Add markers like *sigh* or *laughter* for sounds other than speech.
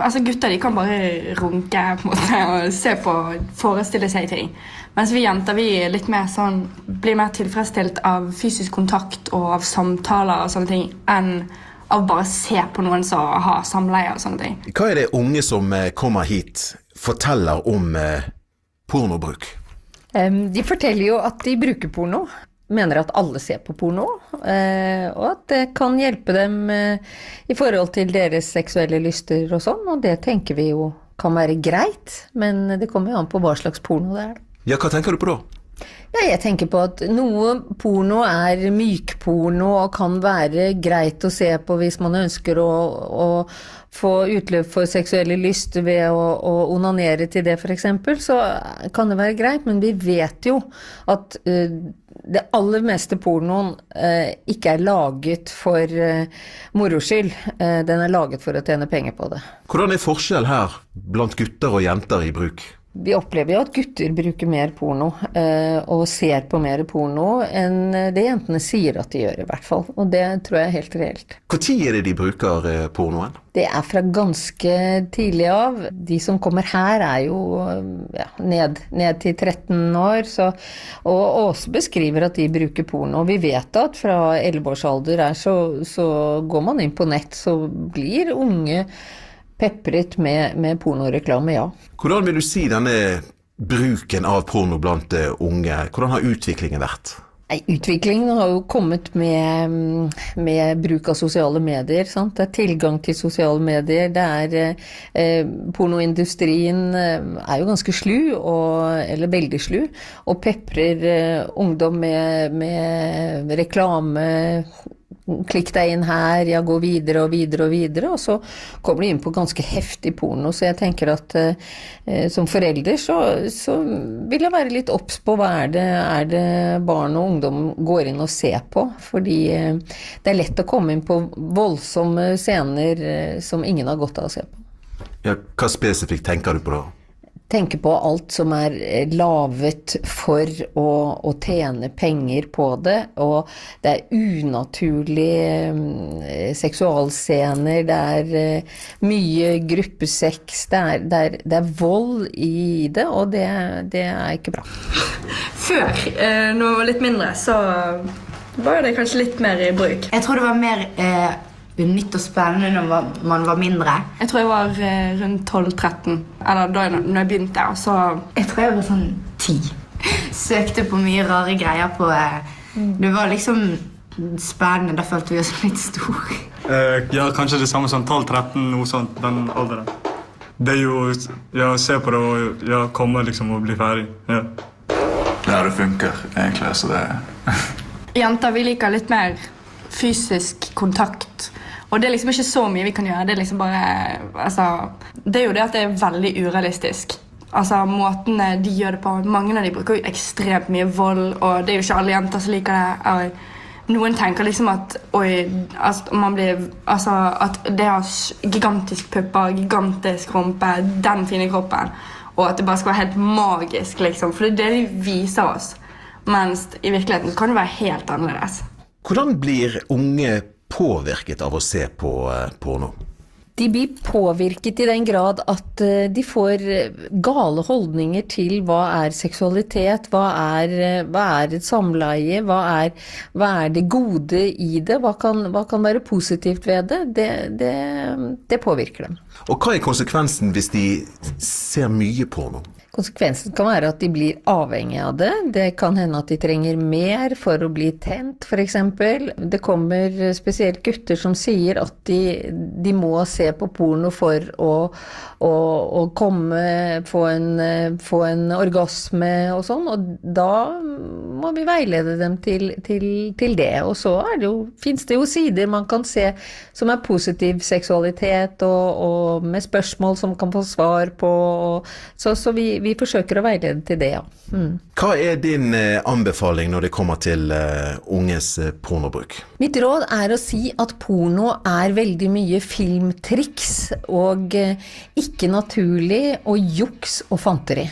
Altså Gutter de kan bare runke på en måte, og se på, forestille seg ting. Mens vi jenter vi er litt mer sånn, blir mer tilfredsstilt av fysisk kontakt og av samtaler og sånne ting enn av bare se på noen som har samleie og sånne ting. Hva er det unge som eh, kommer hit, forteller om eh, pornobruk? Um, De forteller jo at de bruker porno. Mener at alle ser på porno, eh, og at det kan hjelpe dem eh, i forhold til deres seksuelle lyster og sånn, og det tenker vi jo kan være greit, men det kommer jo an på hva slags porno det er. Ja, hva tenker du på da? Ja, jeg tenker på at noe porno er mykporno og kan være greit å se på hvis man ønsker å, å få utløp for seksuelle lyst ved å, å onanere til det f.eks., så kan det være greit, men vi vet jo at uh, det aller meste pornoen uh, ikke er laget for uh, moro skyld. Uh, den er laget for å tjene penger på det. Hvordan er forskjell her blant gutter og jenter i bruk? Vi opplever jo at gutter bruker mer porno, eh, og ser på mer porno, enn det jentene sier at de gjør, i hvert fall. Og det tror jeg er helt reelt. Når er det de bruker eh, pornoen? Det er fra ganske tidlig av. De som kommer her er jo ja, ned, ned til 13 år, så, og Åse beskriver at de bruker porno. Vi vet at fra 11-årsalder så, så går man inn på nett, så blir unge pepret med, med pornoreklame, ja. Hvordan vil du si denne bruken av porno blant eh, unge, hvordan har utviklingen vært? Utviklingen har jo kommet med, med bruk av sosiale medier. Sant? Det er tilgang til sosiale medier. Det er eh, Pornoindustrien eh, er jo ganske slu, og, eller veldig slu, og peprer eh, ungdom med, med reklame Klikk deg inn her, ja, gå videre og videre og videre. Og så kommer du inn på ganske heftig porno. Så jeg tenker at eh, som forelder så, så, vil jeg være litt obs på hva er det, er det barn og ungdom går inn og ser på. Fordi eh, det er lett å komme inn på voldsomme scener eh, som ingen har godt av å se på. Ja, hva spesifikt tenker du på da? Tenke på alt som er laget for å, å, tjene penger på det. Og det er unaturlige um, seksualscener, det er uh, mye gruppesex, det er, det, er, det er, vold i det, og det, det er ikke bra. Før, eh, når jeg var litt mindre, så var det kanskje litt mer i bruk. Jeg tror det var mer eh nytt og spennende når man var mindre? Jeg tror jeg var eh, rundt 12-13. Eller da jeg, når jeg begynte. Og så Jeg tror jeg var sånn 10. *laughs* Søkte på mye rare greier på eh, Det var liksom spennende. Da følte vi oss litt store. Eh, ja, kanskje det samme som 12-13, noe sånt. Den alderen. Det er jo ja, se på det og ja, komme liksom og bli ferdig. Ja. Ja, det funker egentlig, så det Jenter vi liker litt mer fysisk kontakt. Og det er liksom ikke så mye vi kan gjøre. Det er liksom bare altså, Det er jo det at det er veldig urealistisk. Altså Måtene de gjør det på Mange av de bruker jo ekstremt mye vold, og det er jo ikke alle jenter som liker det. Og noen tenker liksom at oi, altså, man blir, altså, at det har gigantisk pupper, gigantisk rumpe, den fine kroppen, og at det bare skal være helt magisk, liksom. For det er det de viser oss. Mens i virkeligheten kan det være helt annerledes. Hvordan blir unge påvirket av å se på eh, porno? De blir påvirket i den grad at eh, de får eh, gale holdninger til hva er seksualitet, hva er, hva er et samleie, hva er, hva er, det gode i det, hva kan, hva kan være positivt ved det. Det, det. det påvirker dem. Og hva er konsekvensen hvis de ser mye porno? Konsekvensen kan være at de blir avhengig av det. Det kan hende at de trenger mer for å bli tent, f.eks. Det kommer spesielt gutter som sier at de, de må se på porno for å, å, å komme, få en, få en, orgasme og sånn. Og da må vi veilede dem til, til, til det. Og så jo, finnes det jo sider man kan se som er positiv seksualitet, og, og med spørsmål som kan få svar på. så, så vi vi forsøker å veilede til det, ja. Mm. Hva er din eh, anbefaling når det kommer til uh, unges uh, pornobruk? Mitt råd er å si at porno er veldig mye filmtriks og ikke naturlig og juks og fanteri.